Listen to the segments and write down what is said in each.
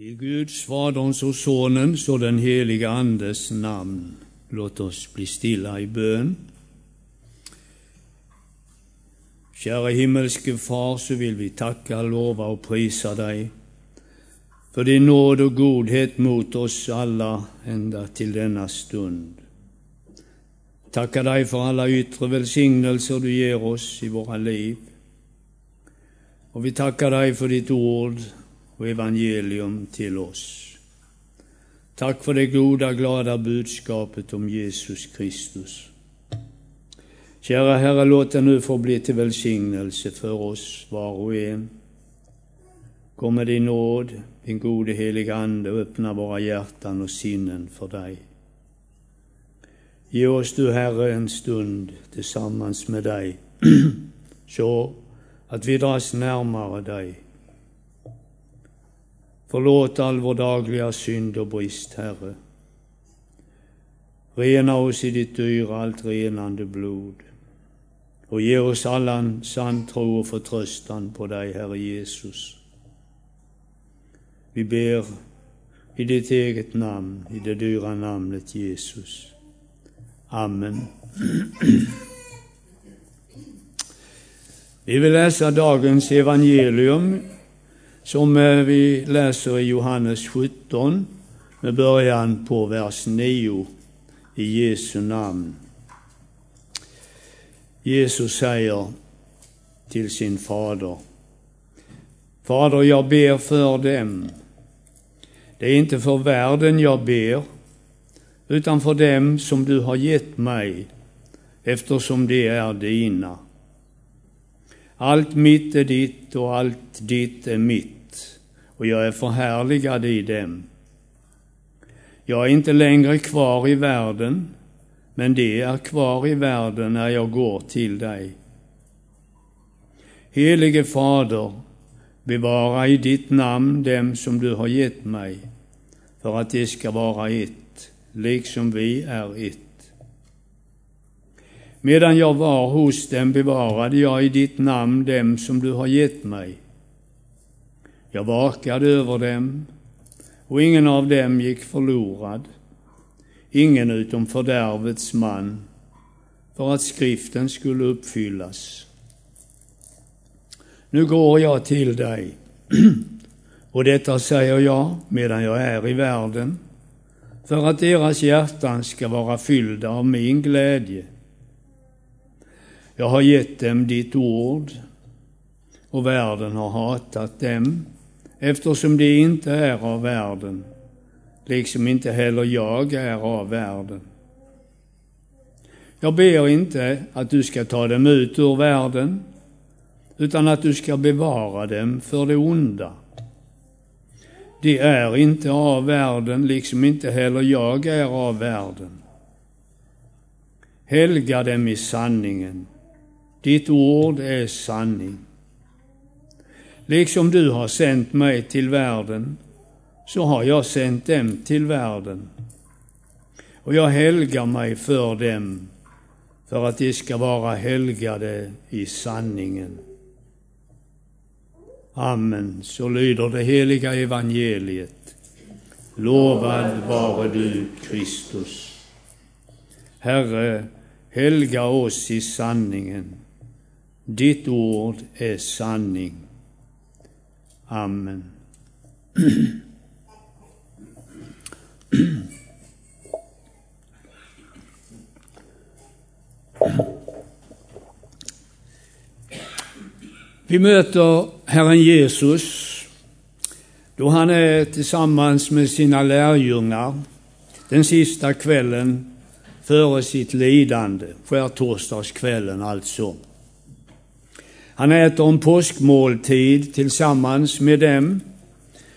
I Guds, Faderns och Sonens och den helige Andes namn. Låt oss bli stilla i bön. Kära himmelske Far, så vill vi tacka, lova och prisa dig för din nåd och godhet mot oss alla ända till denna stund. Tacka dig för alla yttre välsignelser du ger oss i våra liv. Och vi tackar dig för ditt ord och evangelium till oss. Tack för det goda, glada budskapet om Jesus Kristus. Kära Herre, låt det nu få bli till välsignelse för oss var och en. Kom med din nåd, din gode heliga Ande och öppna våra hjärtan och sinnen för dig. Ge oss du, Herre, en stund tillsammans med dig, så att vi dras närmare dig Förlåt all vår dagliga synd och brist, Herre. Rena oss i ditt dyra, allt renande blod. Och ge oss alla en sann tro och förtröstan på dig, Herre Jesus. Vi ber i ditt eget namn, i det dyra namnet Jesus. Amen. Vi vill läsa dagens evangelium som eh, vi läser i Johannes 17 med början på vers 9 i Jesu namn. Jesus säger till sin fader. Fader, jag ber för dem. Det är inte för världen jag ber, utan för dem som du har gett mig, eftersom de är dina. Allt mitt är ditt och allt ditt är mitt och jag är förhärligad i dem. Jag är inte längre kvar i världen, men det är kvar i världen när jag går till dig. Helige Fader, bevara i ditt namn dem som du har gett mig, för att de ska vara ett, liksom vi är ett. Medan jag var hos dem bevarade jag i ditt namn dem som du har gett mig, jag vakade över dem, och ingen av dem gick förlorad, ingen utom fördärvets man, för att skriften skulle uppfyllas. Nu går jag till dig, och detta säger jag medan jag är i världen, för att deras hjärtan ska vara fyllda av min glädje. Jag har gett dem ditt ord, och världen har hatat dem, eftersom de inte är av världen, liksom inte heller jag är av världen. Jag ber inte att du ska ta dem ut ur världen, utan att du ska bevara dem för det onda. De är inte av världen, liksom inte heller jag är av världen. Helga dem i sanningen. Ditt ord är sanning. Liksom du har sänt mig till världen, så har jag sänt dem till världen. Och jag helgar mig för dem, för att de ska vara helgade i sanningen. Amen. Så lyder det heliga evangeliet. Lovad vare du, Kristus. Herre, helga oss i sanningen. Ditt ord är sanning. Amen. Vi möter Herren Jesus då han är tillsammans med sina lärjungar den sista kvällen före sitt lidande, skärtorsdagskvällen alltså. Han äter en påskmåltid tillsammans med dem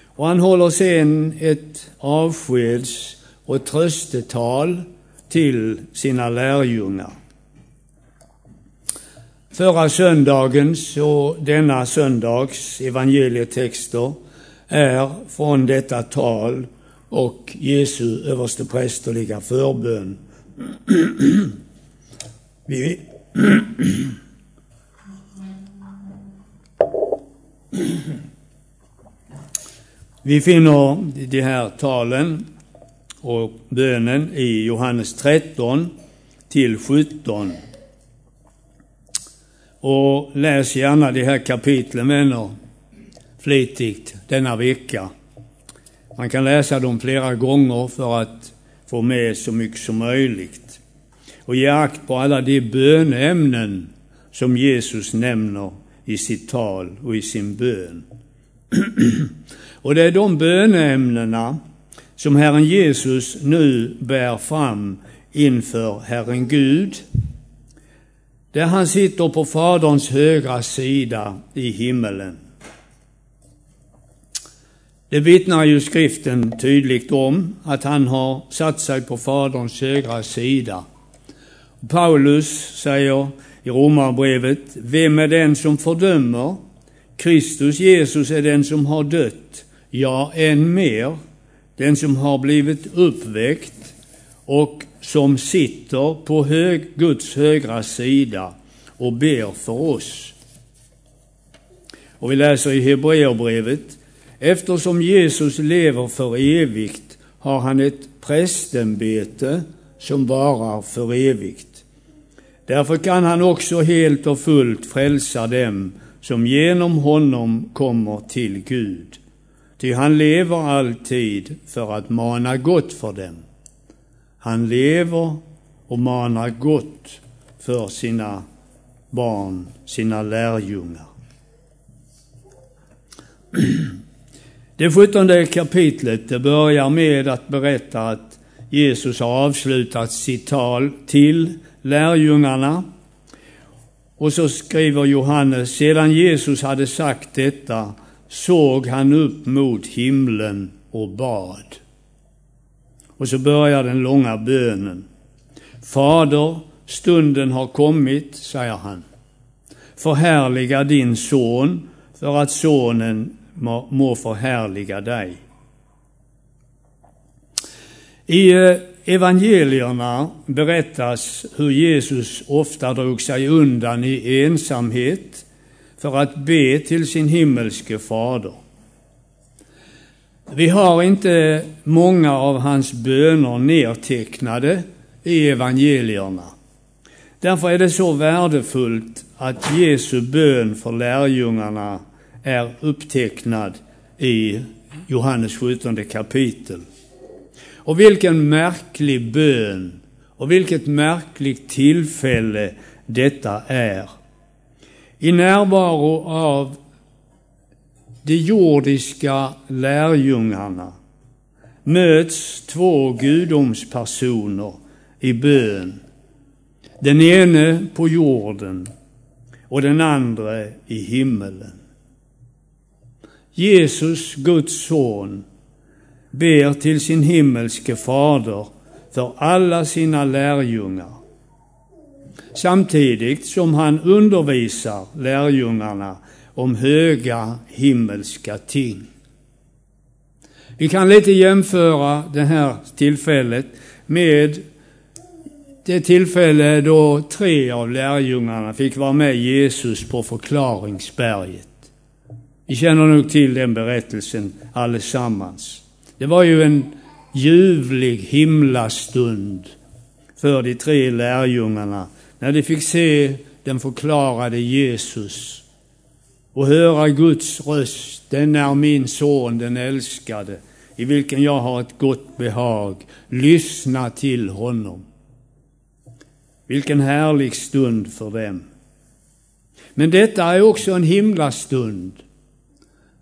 och han håller sen ett avskeds och tröstetal till sina lärjungar. Förra söndagens och denna söndags evangelietexter är från detta tal och Jesu översteprästerliga förbön. Vi Vi finner de här talen och bönen i Johannes 13 till 17. Och läs gärna de här kapitlen, vänner, flitigt denna vecka. Man kan läsa dem flera gånger för att få med så mycket som möjligt. Och ge akt på alla de bönämnen som Jesus nämner i sitt tal och i sin bön. och det är de böneämnena som Herren Jesus nu bär fram inför Herren Gud, där han sitter på Faderns högra sida i himmelen. Det vittnar ju skriften tydligt om, att han har satt sig på Faderns högra sida. Paulus säger i Romarbrevet, vem är den som fördömer? Kristus Jesus är den som har dött, ja, än mer, den som har blivit uppväckt och som sitter på hög, Guds högra sida och ber för oss. Och vi läser i Hebreerbrevet, eftersom Jesus lever för evigt har han ett prästämbete som varar för evigt. Därför kan han också helt och fullt frälsa dem som genom honom kommer till Gud. Ty han lever alltid för att mana gott för dem. Han lever och manar gott för sina barn, sina lärjungar. Det sjuttonde kapitlet det börjar med att berätta att Jesus har avslutat sitt tal till lärjungarna. Och så skriver Johannes, sedan Jesus hade sagt detta såg han upp mot himlen och bad. Och så börjar den långa bönen. Fader, stunden har kommit, säger han. Förhärliga din son för att sonen må, förhärliga dig. I eh, evangelierna berättas hur Jesus ofta drog sig undan i ensamhet för att be till sin himmelske fader. Vi har inte många av hans böner nedtecknade i evangelierna. Därför är det så värdefullt att Jesu bön för lärjungarna är upptecknad i Johannes 17 kapitel. Och vilken märklig bön och vilket märkligt tillfälle detta är. I närvaro av de jordiska lärjungarna möts två gudomspersoner i bön. Den ene på jorden och den andra i himmelen. Jesus, Guds son, ber till sin himmelske fader för alla sina lärjungar. Samtidigt som han undervisar lärjungarna om höga himmelska ting. Vi kan lite jämföra det här tillfället med det tillfälle då tre av lärjungarna fick vara med Jesus på förklaringsberget. Vi känner nog till den berättelsen allesammans. Det var ju en ljuvlig himlastund för de tre lärjungarna när de fick se den förklarade Jesus och höra Guds röst. Den är min son, den älskade, i vilken jag har ett gott behag. Lyssna till honom. Vilken härlig stund för dem. Men detta är också en himlastund.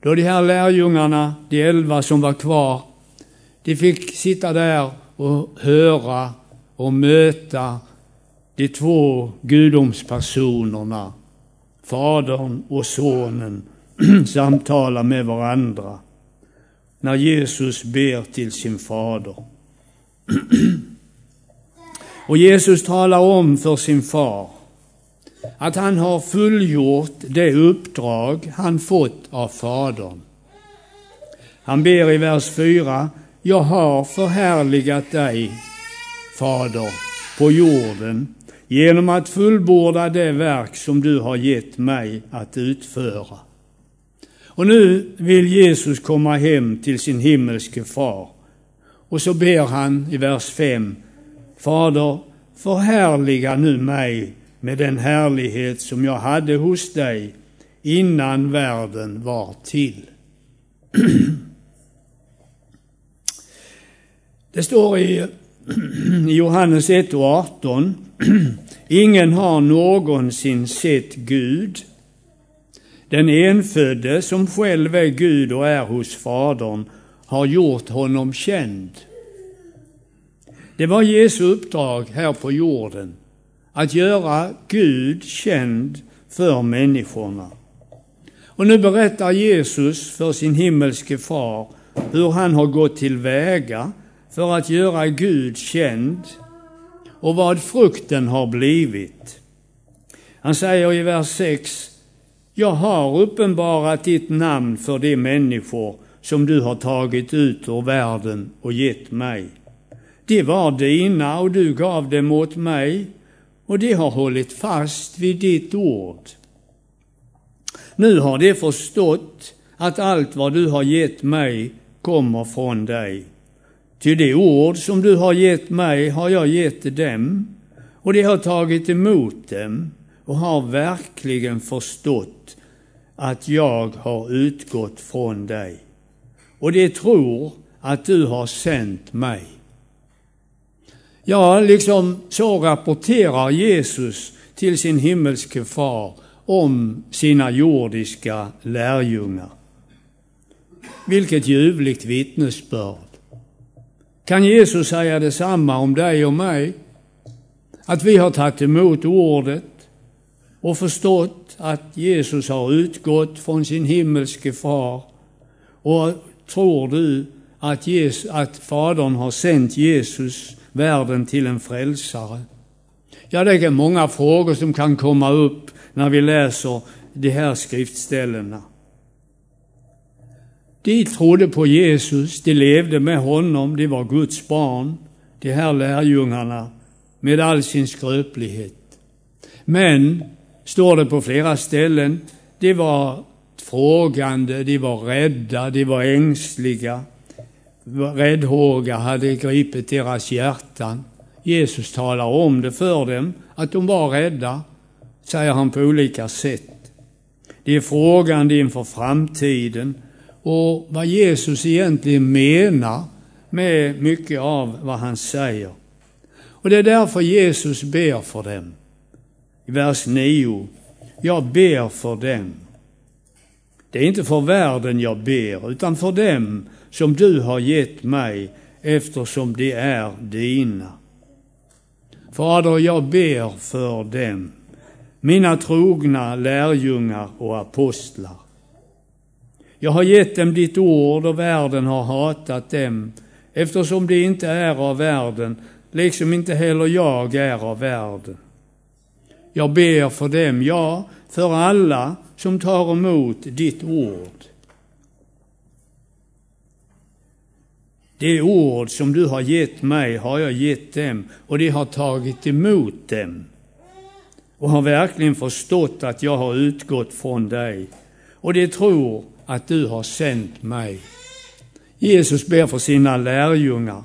Då de här lärjungarna, de elva som var kvar, de fick sitta där och höra och möta de två gudomspersonerna, Fadern och Sonen, samtala med varandra när Jesus ber till sin fader. Och Jesus talar om för sin far att han har fullgjort det uppdrag han fått av Fadern. Han ber i vers 4 jag har förhärligat dig, Fader, på jorden genom att fullborda det verk som du har gett mig att utföra. Och nu vill Jesus komma hem till sin himmelske far. Och så ber han i vers 5. Fader, förhärliga nu mig med den härlighet som jag hade hos dig innan världen var till. Det står i Johannes 1 och 18. Ingen har någonsin sett Gud. Den enfödde som själv är Gud och är hos Fadern har gjort honom känd. Det var Jesu uppdrag här på jorden, att göra Gud känd för människorna. Och nu berättar Jesus för sin himmelske far hur han har gått till väga för att göra Gud känd och vad frukten har blivit. Han säger i vers 6 Jag har uppenbarat ditt namn för de människor som du har tagit ut ur världen och gett mig. De var dina och du gav dem åt mig och de har hållit fast vid ditt ord. Nu har de förstått att allt vad du har gett mig kommer från dig. Ty det ord som du har gett mig har jag gett dem, och de har tagit emot dem och har verkligen förstått att jag har utgått från dig. Och de tror att du har sänt mig. Ja, liksom så rapporterar Jesus till sin himmelske far om sina jordiska lärjungar. Vilket ljuvligt vittnesbörd. Kan Jesus säga detsamma om dig och mig? Att vi har tagit emot ordet och förstått att Jesus har utgått från sin himmelske far. Och tror du att, Jesus, att Fadern har sänt Jesus världen till en frälsare? Ja, det är många frågor som kan komma upp när vi läser de här skriftställena. De trodde på Jesus, de levde med honom, de var Guds barn, de här lärjungarna, med all sin skröplighet. Men, står det på flera ställen, de var frågande, de var rädda, de var ängsliga. Räddhåga hade gripit deras hjärtan. Jesus talar om det för dem, att de var rädda, säger han på olika sätt. De är frågande inför framtiden, och vad Jesus egentligen menar med mycket av vad han säger. Och det är därför Jesus ber för dem. I vers 9. Jag ber för dem. Det är inte för världen jag ber, utan för dem som du har gett mig, eftersom de är dina. Fader, jag ber för dem, mina trogna lärjungar och apostlar. Jag har gett dem ditt ord och världen har hatat dem, eftersom de inte är av världen, liksom inte heller jag är av världen. Jag ber för dem, ja, för alla som tar emot ditt ord. Det ord som du har gett mig har jag gett dem och de har tagit emot dem och har verkligen förstått att jag har utgått från dig. Och de tror att du har sänt mig. Jesus ber för sina lärjungar.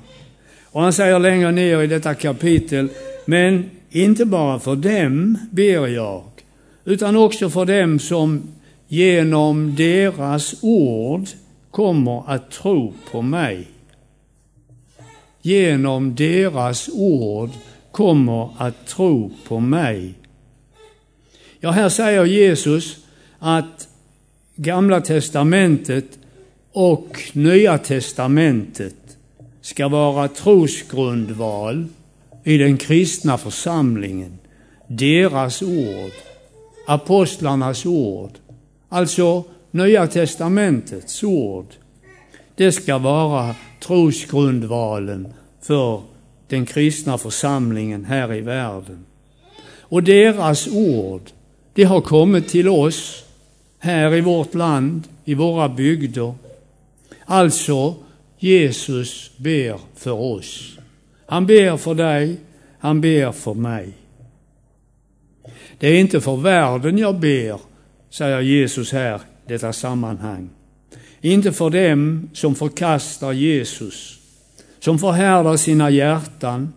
Och han säger längre ner i detta kapitel, men inte bara för dem ber jag, utan också för dem som genom deras ord kommer att tro på mig. Genom deras ord kommer att tro på mig. Ja, här säger Jesus att Gamla testamentet och Nya testamentet ska vara trosgrundval i den kristna församlingen. Deras ord, apostlarnas ord, alltså Nya testamentets ord. Det ska vara trosgrundvalen för den kristna församlingen här i världen. Och deras ord, det har kommit till oss här i vårt land, i våra bygder. Alltså, Jesus ber för oss. Han ber för dig, han ber för mig. Det är inte för världen jag ber, säger Jesus här i detta sammanhang. Inte för dem som förkastar Jesus, som förhärdar sina hjärtan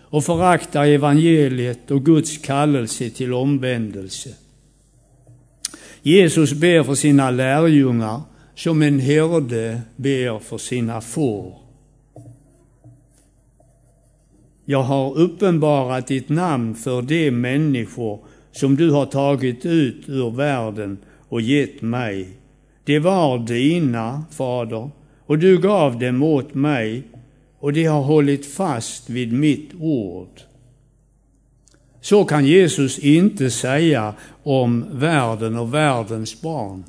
och föraktar evangeliet och Guds kallelse till omvändelse. Jesus ber för sina lärjungar som en herde ber för sina får. Jag har uppenbarat ditt namn för de människor som du har tagit ut ur världen och gett mig. De var dina, Fader, och du gav dem åt mig, och de har hållit fast vid mitt ord. Så kan Jesus inte säga om världen och världens barn.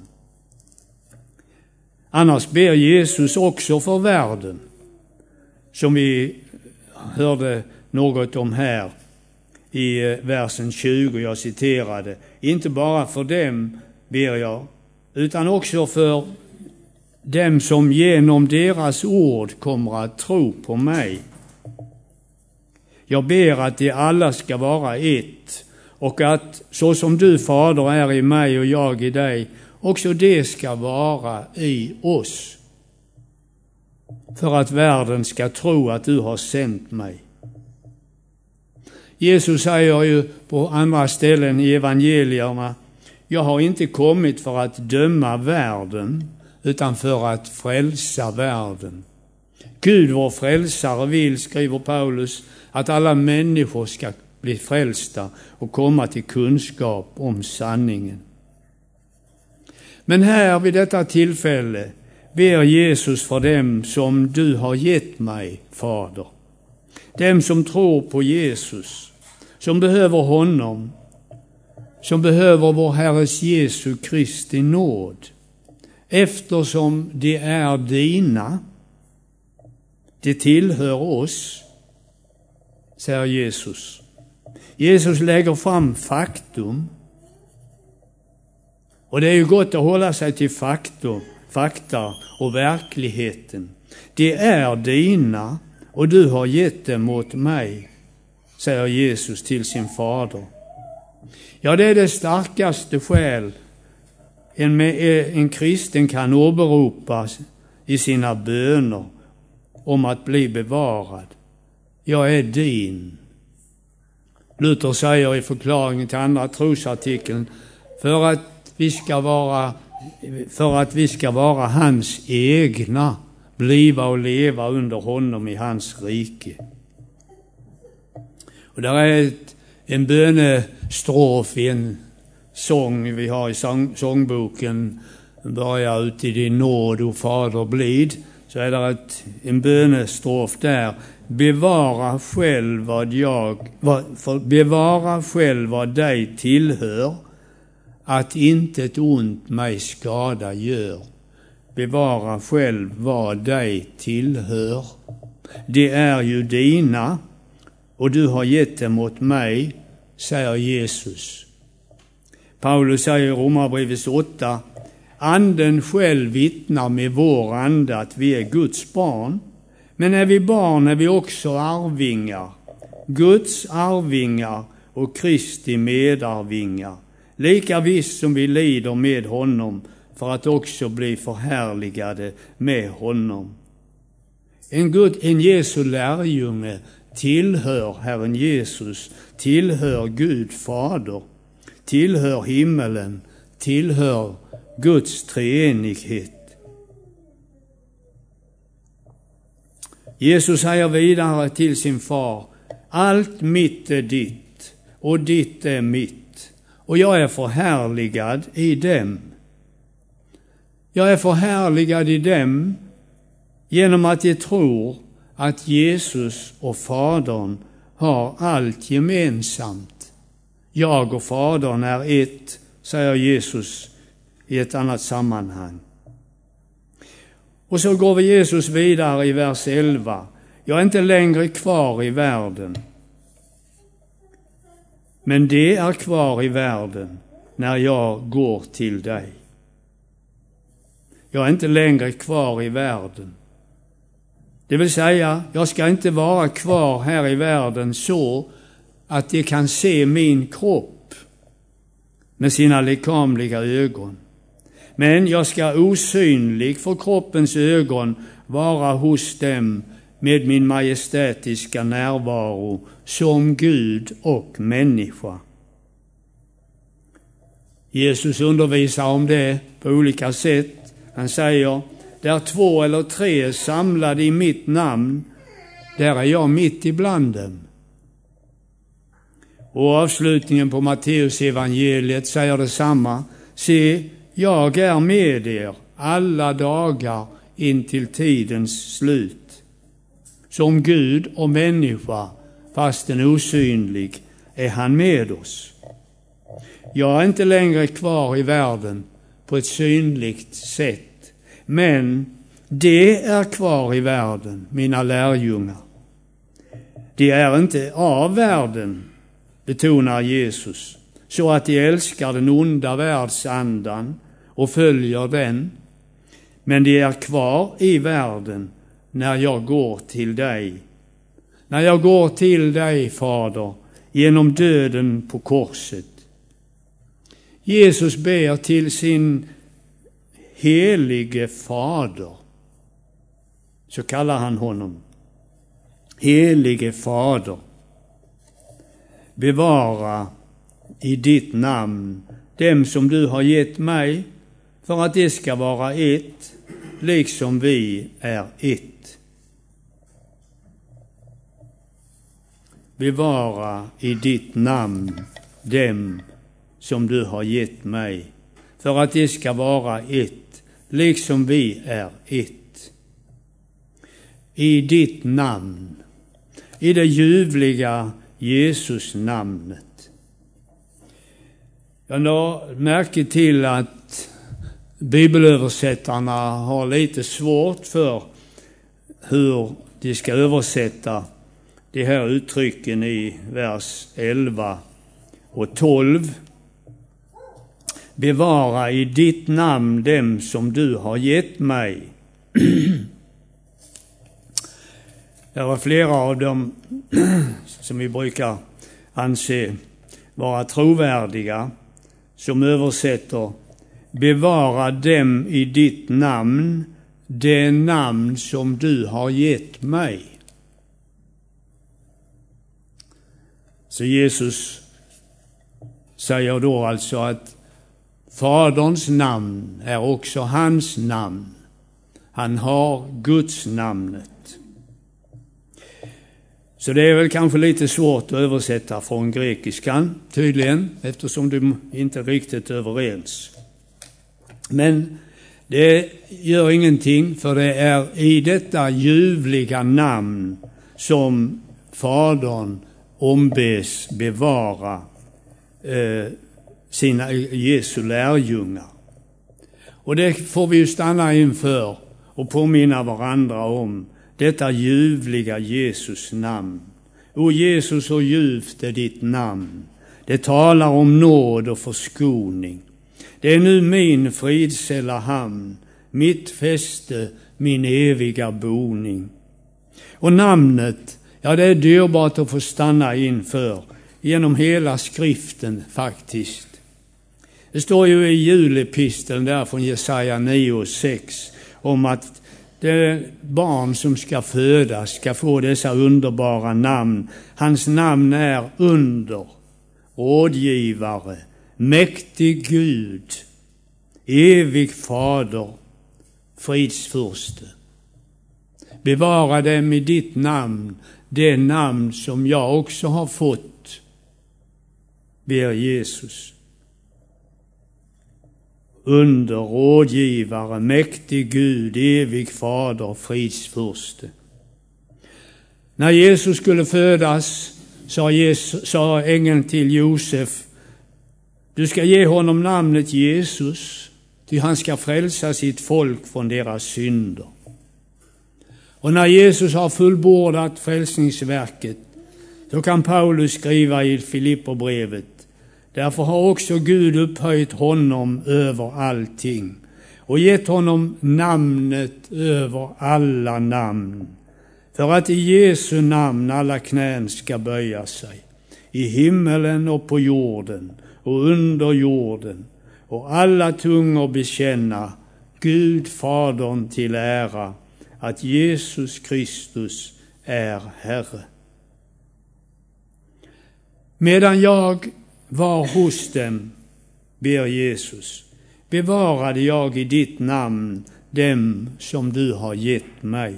Annars ber Jesus också för världen, som vi hörde något om här i eh, versen 20, jag citerade. Inte bara för dem ber jag, utan också för dem som genom deras ord kommer att tro på mig. Jag ber att de alla ska vara ett och att så som du, Fader, är i mig och jag i dig, också det ska vara i oss. För att världen ska tro att du har sänt mig. Jesus säger ju på andra ställen i evangelierna, jag har inte kommit för att döma världen, utan för att frälsa världen. Gud vår frälsare vill, skriver Paulus, att alla människor ska bli frälsta och komma till kunskap om sanningen. Men här vid detta tillfälle ber Jesus för dem som du har gett mig, Fader. Dem som tror på Jesus, som behöver honom, som behöver vår Herres Jesu Kristi nåd, eftersom de är dina, de tillhör oss, säger Jesus. Jesus lägger fram faktum. Och det är ju gott att hålla sig till faktum, fakta och verkligheten. De är dina och du har gett dem åt mig, säger Jesus till sin fader. Ja, det är det starkaste skäl en, en kristen kan åberopa i sina böner om att bli bevarad. Jag är din. Luther säger i förklaringen till andra trosartikeln, för att vi ska vara, för att vi ska vara hans egna, bliva och leva under honom i hans rike. Och där är ett, en bönestrof i en sång vi har i sång, sångboken, börjar ut i din nåd, o Fader blid, så är det ett, en bönestrof där. Bevara själv vad jag, vad, för, bevara själv vad dig tillhör, att inte ett ont mig skada gör. Bevara själv vad dig tillhör. Det är ju dina och du har gett dem åt mig, säger Jesus. Paulus säger i Romarbrevet 8, Anden själv vittnar med vår ande att vi är Guds barn. Men är vi barn är vi också arvingar, Guds arvingar och Kristi medarvingar, lika visst som vi lider med honom för att också bli förhärligade med honom. En, Gud, en Jesu lärjunge tillhör Herren Jesus, tillhör Gud Fader, tillhör himmelen, tillhör Guds treenighet. Jesus säger vidare till sin far, allt mitt är ditt och ditt är mitt och jag är förhärligad i dem. Jag är förhärligad i dem genom att de tror att Jesus och Fadern har allt gemensamt. Jag och Fadern är ett, säger Jesus i ett annat sammanhang. Och så går vi Jesus vidare i vers 11. Jag är inte längre kvar i världen. Men det är kvar i världen när jag går till dig. Jag är inte längre kvar i världen. Det vill säga, jag ska inte vara kvar här i världen så att de kan se min kropp med sina lekamliga ögon. Men jag ska osynlig för kroppens ögon vara hos dem med min majestätiska närvaro som Gud och människa. Jesus undervisar om det på olika sätt. Han säger, där två eller tre är samlade i mitt namn, där är jag mitt ibland dem. Och avslutningen på Matteus evangeliet säger detsamma. Se, jag är med er alla dagar in till tidens slut. Som Gud och människa, fastän osynlig, är han med oss. Jag är inte längre kvar i världen på ett synligt sätt, men det är kvar i världen, mina lärjungar. De är inte av världen, betonar Jesus, så att de älskar den onda världsandan och följer den. Men de är kvar i världen när jag går till dig. När jag går till dig, Fader, genom döden på korset. Jesus ber till sin helige Fader, så kallar han honom. Helige Fader, bevara i ditt namn dem som du har gett mig, för att det ska vara ett, liksom vi är ett. Bevara i ditt namn dem som du har gett mig, för att det ska vara ett, liksom vi är ett. I ditt namn, i det ljuvliga Jesus-namnet. Jag la märke till att bibelöversättarna har lite svårt för hur de ska översätta de här uttrycken i vers 11 och 12. Bevara i ditt namn dem som du har gett mig. Det var flera av dem som vi brukar anse vara trovärdiga som översätter Bevara dem i ditt namn, det namn som du har gett mig. Så Jesus säger då alltså att Faderns namn är också hans namn. Han har Guds namnet. Så det är väl kanske lite svårt att översätta från grekiskan, tydligen, eftersom de inte är riktigt överens. Men det gör ingenting, för det är i detta ljuvliga namn som Fadern ombes bevara eh, sina Jesu lärjungar. Och det får vi ju stanna inför och påminna varandra om detta ljuvliga Jesus namn. O Jesus, så ljuvt är ditt namn. Det talar om nåd och förskoning. Det är nu min fridsälla hamn, mitt fäste, min eviga boning. Och namnet, ja det är dyrbart att få stanna inför genom hela skriften faktiskt. Det står ju i julepisteln där från Jesaja 9 och 6 om att det barn som ska födas ska få dessa underbara namn. Hans namn är under, rådgivare, mäktig Gud, evig fader, fridsfurste. Bevara dem i ditt namn, det namn som jag också har fått, ber Jesus under, rådgivare, mäktig Gud, evig fader, fridsfurste. När Jesus skulle födas sa, Jesus, sa ängeln till Josef, du ska ge honom namnet Jesus, ty han ska frälsa sitt folk från deras synder. Och när Jesus har fullbordat frälsningsverket, så kan Paulus skriva i Filipperbrevet, Därför har också Gud upphöjt honom över allting och gett honom namnet över alla namn, för att i Jesu namn alla knän ska böja sig, i himmelen och på jorden och under jorden, och alla tungor bekänna Gud Fadern till ära att Jesus Kristus är Herre. Medan jag var hos dem, ber Jesus, bevarade jag i ditt namn dem som du har gett mig.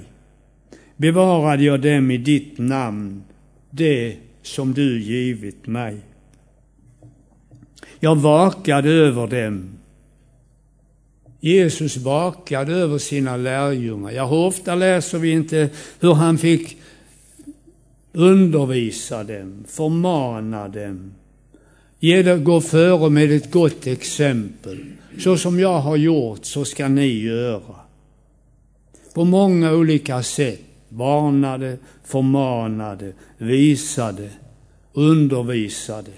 Bevarade jag dem i ditt namn, det som du givit mig. Jag vakade över dem. Jesus vakade över sina lärjungar. Ja, hur ofta läser vi inte hur han fick undervisa dem, förmana dem, ge det, gå före med ett gott exempel. Så som jag har gjort, så ska ni göra. På många olika sätt varnade, förmanade, visade, undervisade.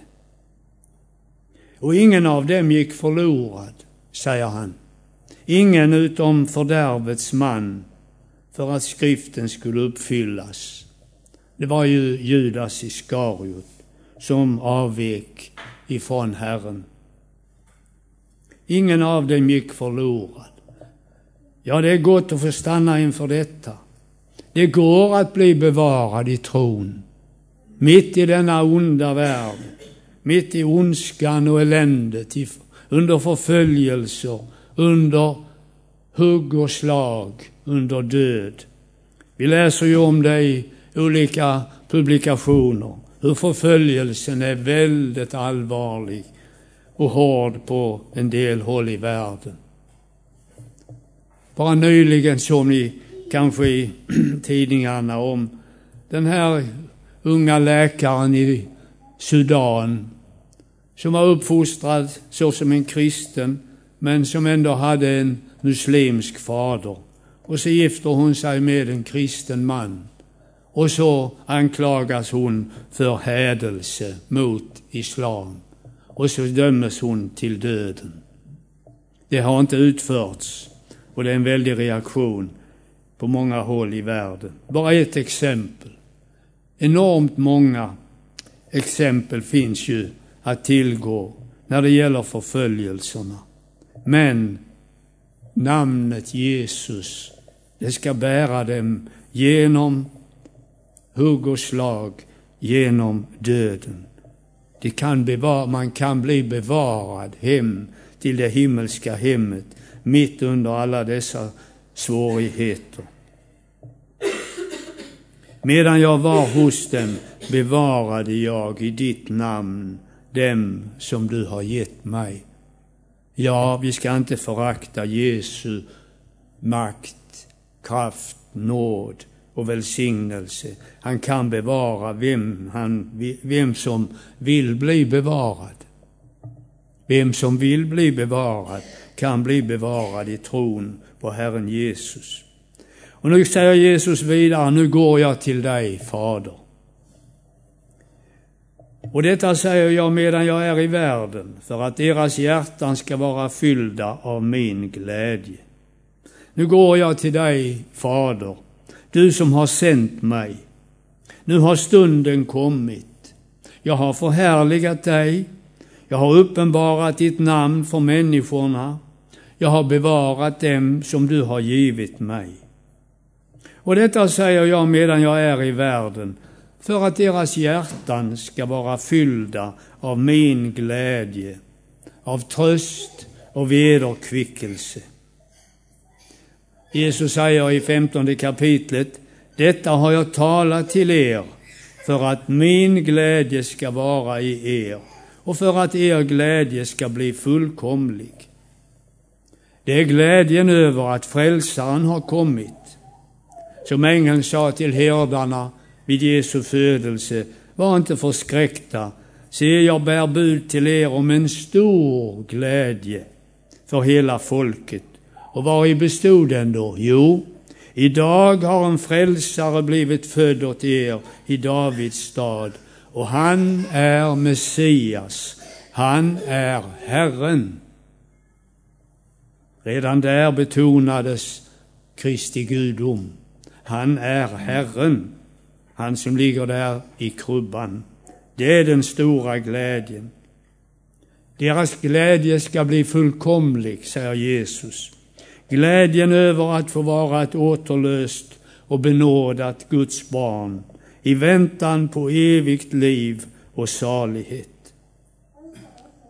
Och ingen av dem gick förlorad, säger han. Ingen utom fördärvets man, för att skriften skulle uppfyllas. Det var ju Judas Iskariot som avvek ifrån Herren. Ingen av dem gick förlorad. Ja, det är gott att få stanna inför detta. Det går att bli bevarad i tron. Mitt i denna onda värld, mitt i ondskan och eländet, under förföljelser, under hugg och slag, under död. Vi läser ju om det i olika publikationer, hur förföljelsen är väldigt allvarlig och hård på en del håll i världen. Bara nyligen såg ni kanske i tidningarna om den här unga läkaren i Sudan som var uppfostrad såsom en kristen men som ändå hade en muslimsk fader. Och så gifter hon sig med en kristen man. Och så anklagas hon för hädelse mot islam. Och så dömes hon till döden. Det har inte utförts och det är en väldig reaktion på många håll i världen. Bara ett exempel. Enormt många exempel finns ju att tillgå när det gäller förföljelserna. Men namnet Jesus, det ska bära dem genom hugg och slag, genom döden. Det kan bevara, man kan bli bevarad hem till det himmelska hemmet mitt under alla dessa svårigheter. Medan jag var hos dem bevarade jag i ditt namn dem som du har gett mig. Ja, vi ska inte förakta Jesu makt, kraft, nåd och välsignelse. Han kan bevara vem, han, vem som vill bli bevarad. Vem som vill bli bevarad kan bli bevarad i tron på Herren Jesus. Och nu säger Jesus vidare, nu går jag till dig, Fader. Och detta säger jag medan jag är i världen, för att deras hjärtan ska vara fyllda av min glädje. Nu går jag till dig, Fader, du som har sänt mig. Nu har stunden kommit. Jag har förhärligat dig. Jag har uppenbarat ditt namn för människorna. Jag har bevarat dem som du har givit mig. Och detta säger jag medan jag är i världen, för att deras hjärtan ska vara fyllda av min glädje, av tröst och vederkvickelse. Jesus säger i femtonde kapitlet, detta har jag talat till er för att min glädje ska vara i er och för att er glädje ska bli fullkomlig. Det är glädjen över att frälsaren har kommit. Som ängeln sa till herdarna vid Jesu födelse, var inte förskräckta. Se, jag bär bud till er om en stor glädje för hela folket. Och vari i bestod den då? Jo, idag har en frälsare blivit född åt er i Davids stad och han är Messias, han är Herren. Redan där betonades Kristi gudom. Han är Herren, han som ligger där i krubban. Det är den stora glädjen. Deras glädje ska bli fullkomlig, säger Jesus. Glädjen över att få vara ett återlöst och benådat Guds barn i väntan på evigt liv och salighet.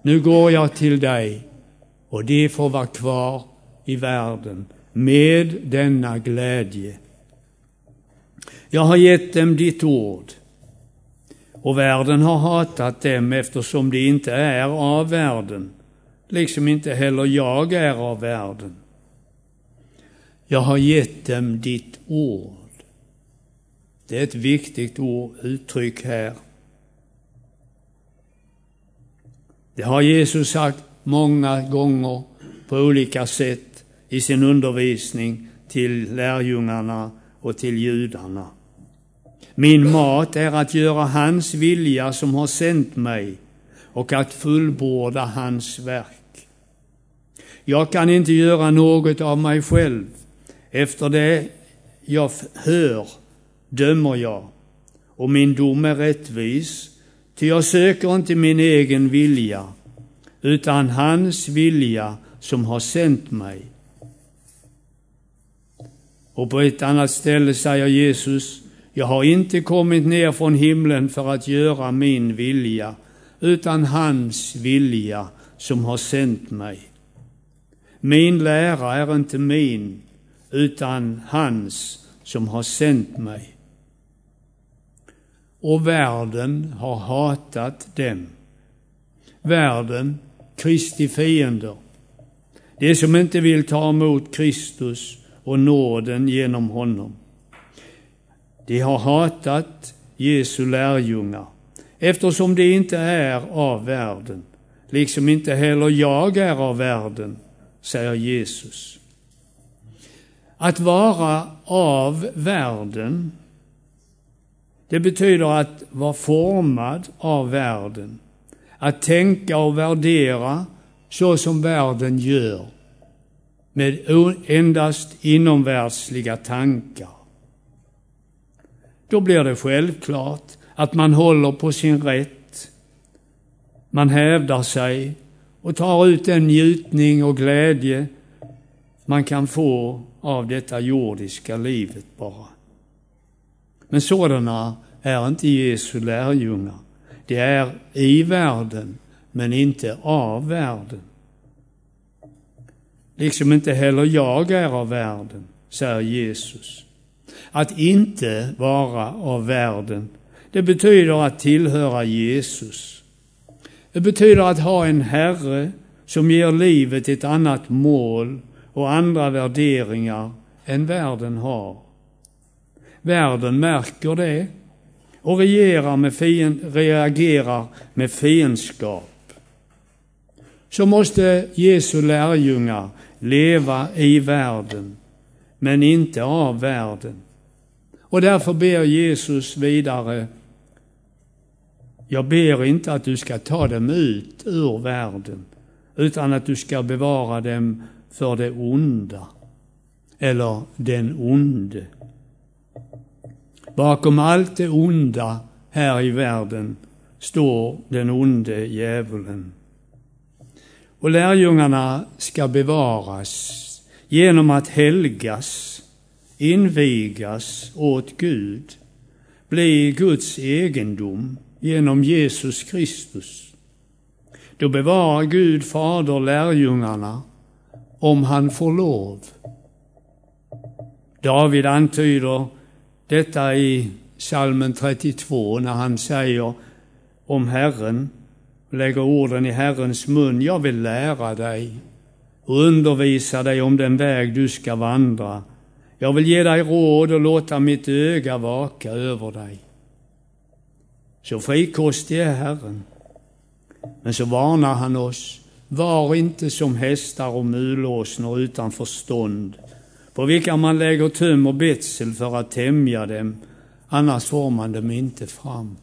Nu går jag till dig och de får vara kvar i världen med denna glädje. Jag har gett dem ditt ord och världen har hatat dem eftersom de inte är av världen, liksom inte heller jag är av världen. Jag har gett dem ditt ord. Det är ett viktigt ord, uttryck här. Det har Jesus sagt många gånger på olika sätt i sin undervisning till lärjungarna och till judarna. Min mat är att göra hans vilja som har sänt mig och att fullborda hans verk. Jag kan inte göra något av mig själv. Efter det jag hör dömer jag, och min dom är rättvis, ty jag söker inte min egen vilja, utan hans vilja som har sänt mig. Och på ett annat ställe säger Jesus, jag har inte kommit ner från himlen för att göra min vilja, utan hans vilja som har sänt mig. Min lära är inte min, utan hans som har sänt mig. Och världen har hatat dem. Världen, Kristi fiender. Det som inte vill ta emot Kristus och nåden genom honom. De har hatat Jesu lärjungar eftersom de inte är av världen, liksom inte heller jag är av världen, säger Jesus. Att vara av världen, det betyder att vara formad av världen. Att tänka och värdera så som världen gör, med endast inomvärldsliga tankar då blir det självklart att man håller på sin rätt. Man hävdar sig och tar ut den njutning och glädje man kan få av detta jordiska livet bara. Men sådana är inte Jesu lärjungar. Det är i världen, men inte av världen. Liksom inte heller jag är av världen, säger Jesus. Att inte vara av världen, det betyder att tillhöra Jesus. Det betyder att ha en Herre som ger livet ett annat mål och andra värderingar än världen har. Världen märker det och reagerar med, fiend, reagerar med fiendskap. Så måste Jesu lärjungar leva i världen, men inte av världen. Och därför ber Jesus vidare, jag ber inte att du ska ta dem ut ur världen, utan att du ska bevara dem för det onda, eller den onde. Bakom allt det onda här i världen står den onde djävulen. Och lärjungarna ska bevaras genom att helgas invigas åt Gud, bli Guds egendom genom Jesus Kristus. Då bevarar Gud Fader lärjungarna om han får lov. David antyder detta i salmen 32 när han säger om Herren, lägger orden i Herrens mun, jag vill lära dig och undervisa dig om den väg du ska vandra. Jag vill ge dig råd och låta mitt öga vaka över dig. Så frikostig är Herren. Men så varnar han oss. Var inte som hästar och mulåsnor utan förstånd, på vilka man lägger tum och betsel för att tämja dem, annars får man dem inte fram.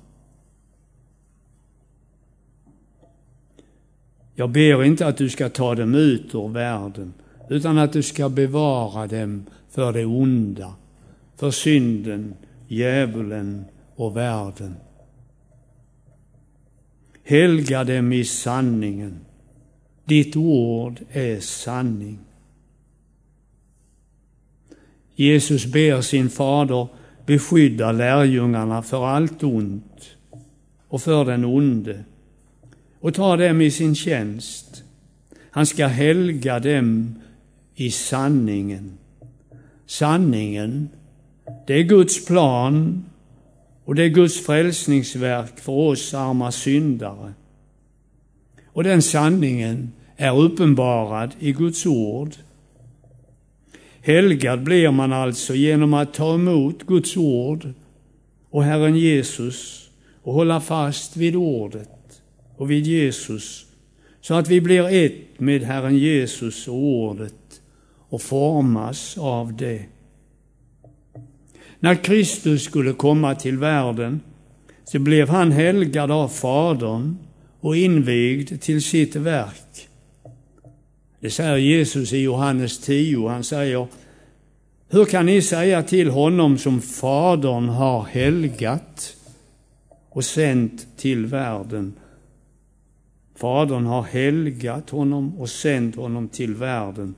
Jag ber inte att du ska ta dem ut ur världen, utan att du ska bevara dem för det onda, för synden, djävulen och världen. Helga dem i sanningen. Ditt ord är sanning. Jesus ber sin fader beskydda lärjungarna för allt ont och för den onde och ta dem i sin tjänst. Han ska helga dem i sanningen. Sanningen, det är Guds plan och det är Guds frälsningsverk för oss arma syndare. Och den sanningen är uppenbarad i Guds ord. Helgad blir man alltså genom att ta emot Guds ord och Herren Jesus och hålla fast vid ordet och vid Jesus så att vi blir ett med Herren Jesus och ordet och formas av det. När Kristus skulle komma till världen så blev han helgad av Fadern och invigd till sitt verk. Det säger Jesus i Johannes 10. Han säger Hur kan ni säga till honom som Fadern har helgat och sänt till världen? Fadern har helgat honom och sänt honom till världen.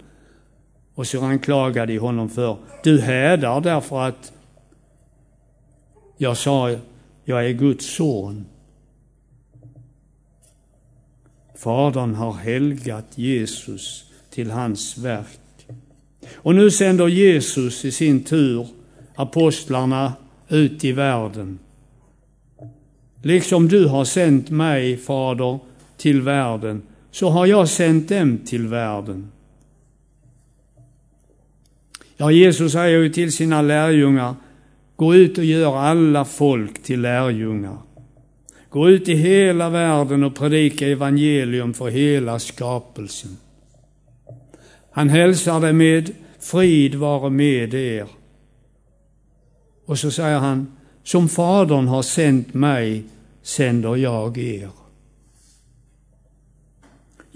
Och så anklagade de honom för, du hädar därför att jag sa, jag är Guds son. Fadern har helgat Jesus till hans verk. Och nu sänder Jesus i sin tur apostlarna ut i världen. Liksom du har sänt mig, Fader, till världen, så har jag sänt dem till världen. Ja, Jesus säger ju till sina lärjungar, gå ut och gör alla folk till lärjungar. Gå ut i hela världen och predika evangelium för hela skapelsen. Han hälsar det med frid vare med er. Och så säger han, som Fadern har sänt mig sänder jag er.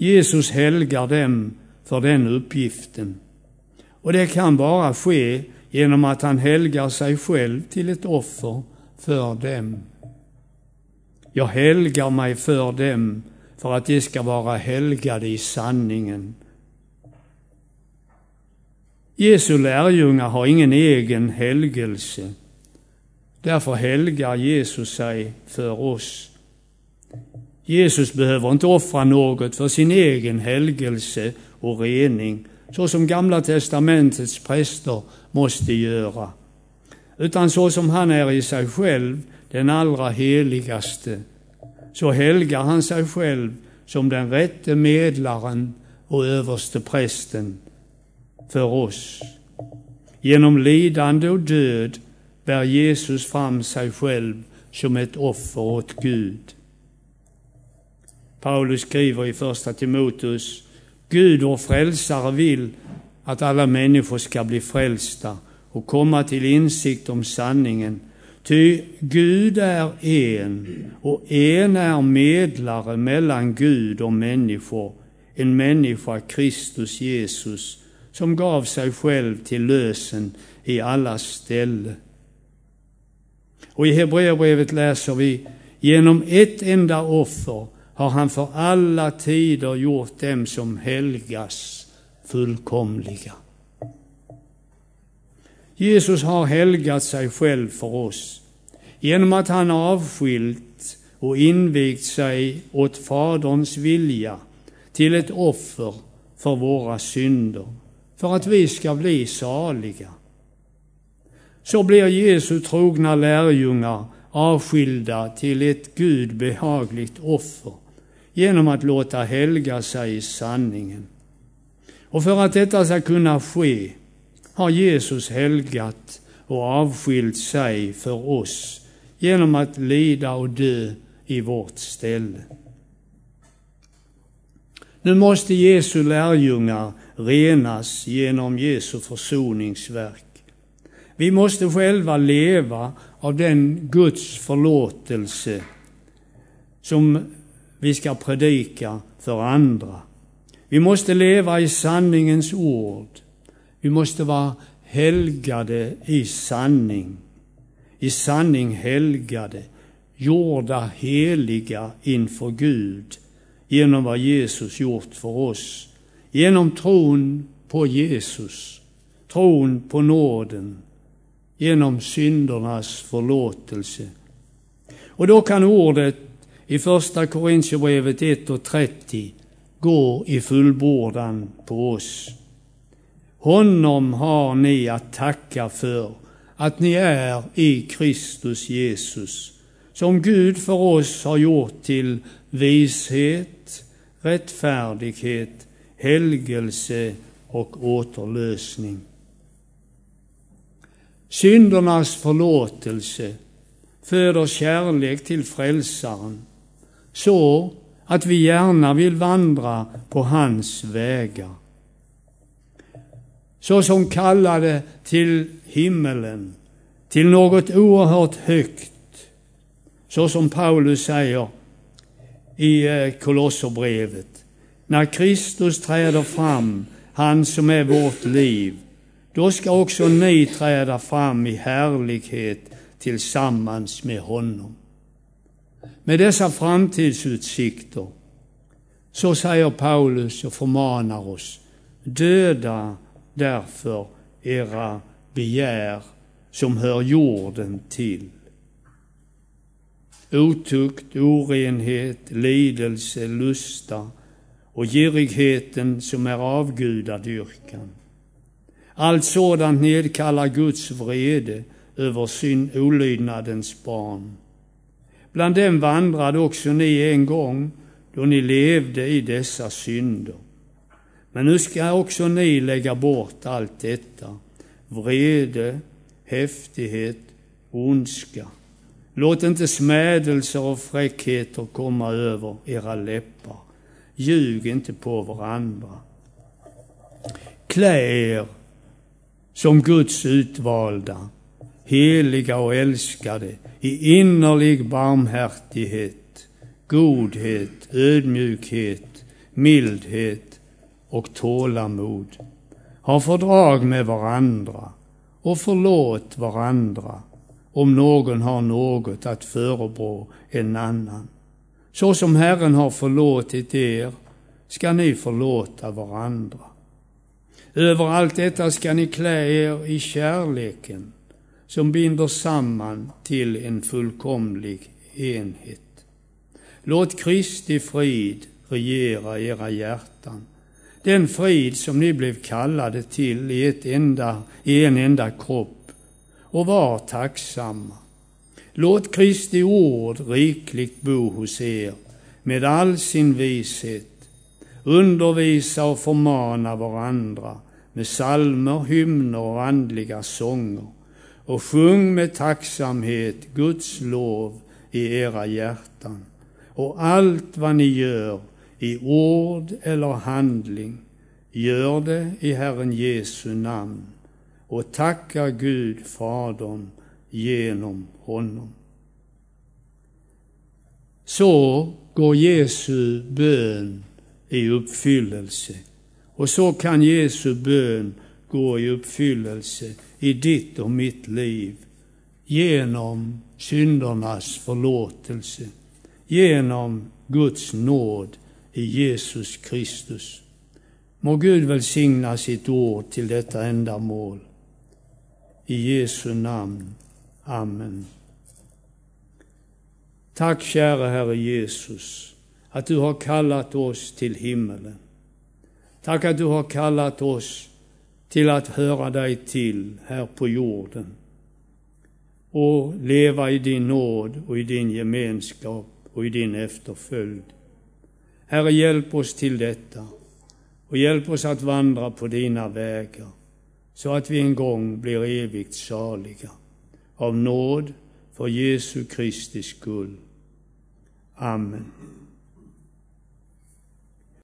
Jesus helgar dem för den uppgiften. Och det kan bara ske genom att han helgar sig själv till ett offer för dem. Jag helgar mig för dem för att de ska vara helgade i sanningen. Jesu lärjungar har ingen egen helgelse. Därför helgar Jesus sig för oss. Jesus behöver inte offra något för sin egen helgelse och rening, så som Gamla testamentets präster måste göra. Utan så som han är i sig själv den allra heligaste, så helgar han sig själv som den rätte medlaren och överste prästen för oss. Genom lidande och död bär Jesus fram sig själv som ett offer åt Gud. Paulus skriver i Första Timoteus, Gud och frälsare vill att alla människor ska bli frälsta och komma till insikt om sanningen. Ty Gud är en och en är medlare mellan Gud och människor, en människa, Kristus Jesus, som gav sig själv till lösen i alla ställe. Och i Hebreerbrevet läser vi, genom ett enda offer har han för alla tider gjort dem som helgas fullkomliga. Jesus har helgat sig själv för oss genom att han avskilt och invigt sig åt Faderns vilja till ett offer för våra synder, för att vi ska bli saliga. Så blir Jesu trogna lärjungar avskilda till ett Gud behagligt offer genom att låta helga sig i sanningen. Och för att detta ska kunna ske har Jesus helgat och avskilt sig för oss genom att lida och dö i vårt ställe. Nu måste Jesu lärjungar renas genom Jesu försoningsverk. Vi måste själva leva av den Guds förlåtelse som vi ska predika för andra. Vi måste leva i sanningens ord. Vi måste vara helgade i sanning. I sanning helgade, gjorda heliga inför Gud genom vad Jesus gjort för oss. Genom tron på Jesus, tron på nåden, genom syndernas förlåtelse. Och då kan ordet i första Korintierbrevet 1 och 30 går i fullbordan på oss. Honom har ni att tacka för att ni är i Kristus Jesus, som Gud för oss har gjort till vishet, rättfärdighet, helgelse och återlösning. Syndernas förlåtelse föder kärlek till Frälsaren, så att vi gärna vill vandra på hans vägar. Så som kallade till himmelen, till något oerhört högt, så som Paulus säger i eh, Kolosserbrevet. När Kristus träder fram, han som är vårt liv, då ska också ni träda fram i härlighet tillsammans med honom. Med dessa framtidsutsikter så säger Paulus och förmanar oss, döda därför era begär som hör jorden till. Otukt, orenhet, lidelse, lusta och girigheten som är avgudadyrkan. Allt sådant nedkallar Guds vrede över sin olydnadens barn. Bland dem vandrade också ni en gång då ni levde i dessa synder. Men nu ska också ni lägga bort allt detta, vrede, häftighet, ondska. Låt inte smädelser och fräckheter komma över era läppar. Ljug inte på varandra. Klä er som Guds utvalda, heliga och älskade i innerlig barmhärtighet, godhet, ödmjukhet, mildhet och tålamod. Ha fördrag med varandra och förlåt varandra om någon har något att förebrå en annan. Så som Herren har förlåtit er ska ni förlåta varandra. Över allt detta ska ni klä er i kärleken som binder samman till en fullkomlig enhet. Låt Kristi frid regera era hjärtan. Den frid som ni blev kallade till i, ett enda, i en enda kropp och var tacksamma. Låt Kristi ord rikligt bo hos er med all sin vishet. Undervisa och förmana varandra med salmer, hymner och andliga sånger och sjung med tacksamhet Guds lov i era hjärtan. Och allt vad ni gör, i ord eller handling, gör det i Herren Jesu namn och tacka Gud Fadern genom honom. Så går Jesu bön i uppfyllelse. Och så kan Jesu bön gå i uppfyllelse i ditt och mitt liv genom syndernas förlåtelse, genom Guds nåd i Jesus Kristus. Må Gud välsigna sitt ord till detta ändamål. I Jesu namn. Amen. Tack kära Herre Jesus, att du har kallat oss till himmelen. Tack att du har kallat oss till att höra dig till här på jorden och leva i din nåd och i din gemenskap och i din efterföljd. Herre, hjälp oss till detta och hjälp oss att vandra på dina vägar så att vi en gång blir evigt saliga av nåd för Jesu Kristi skull. Amen.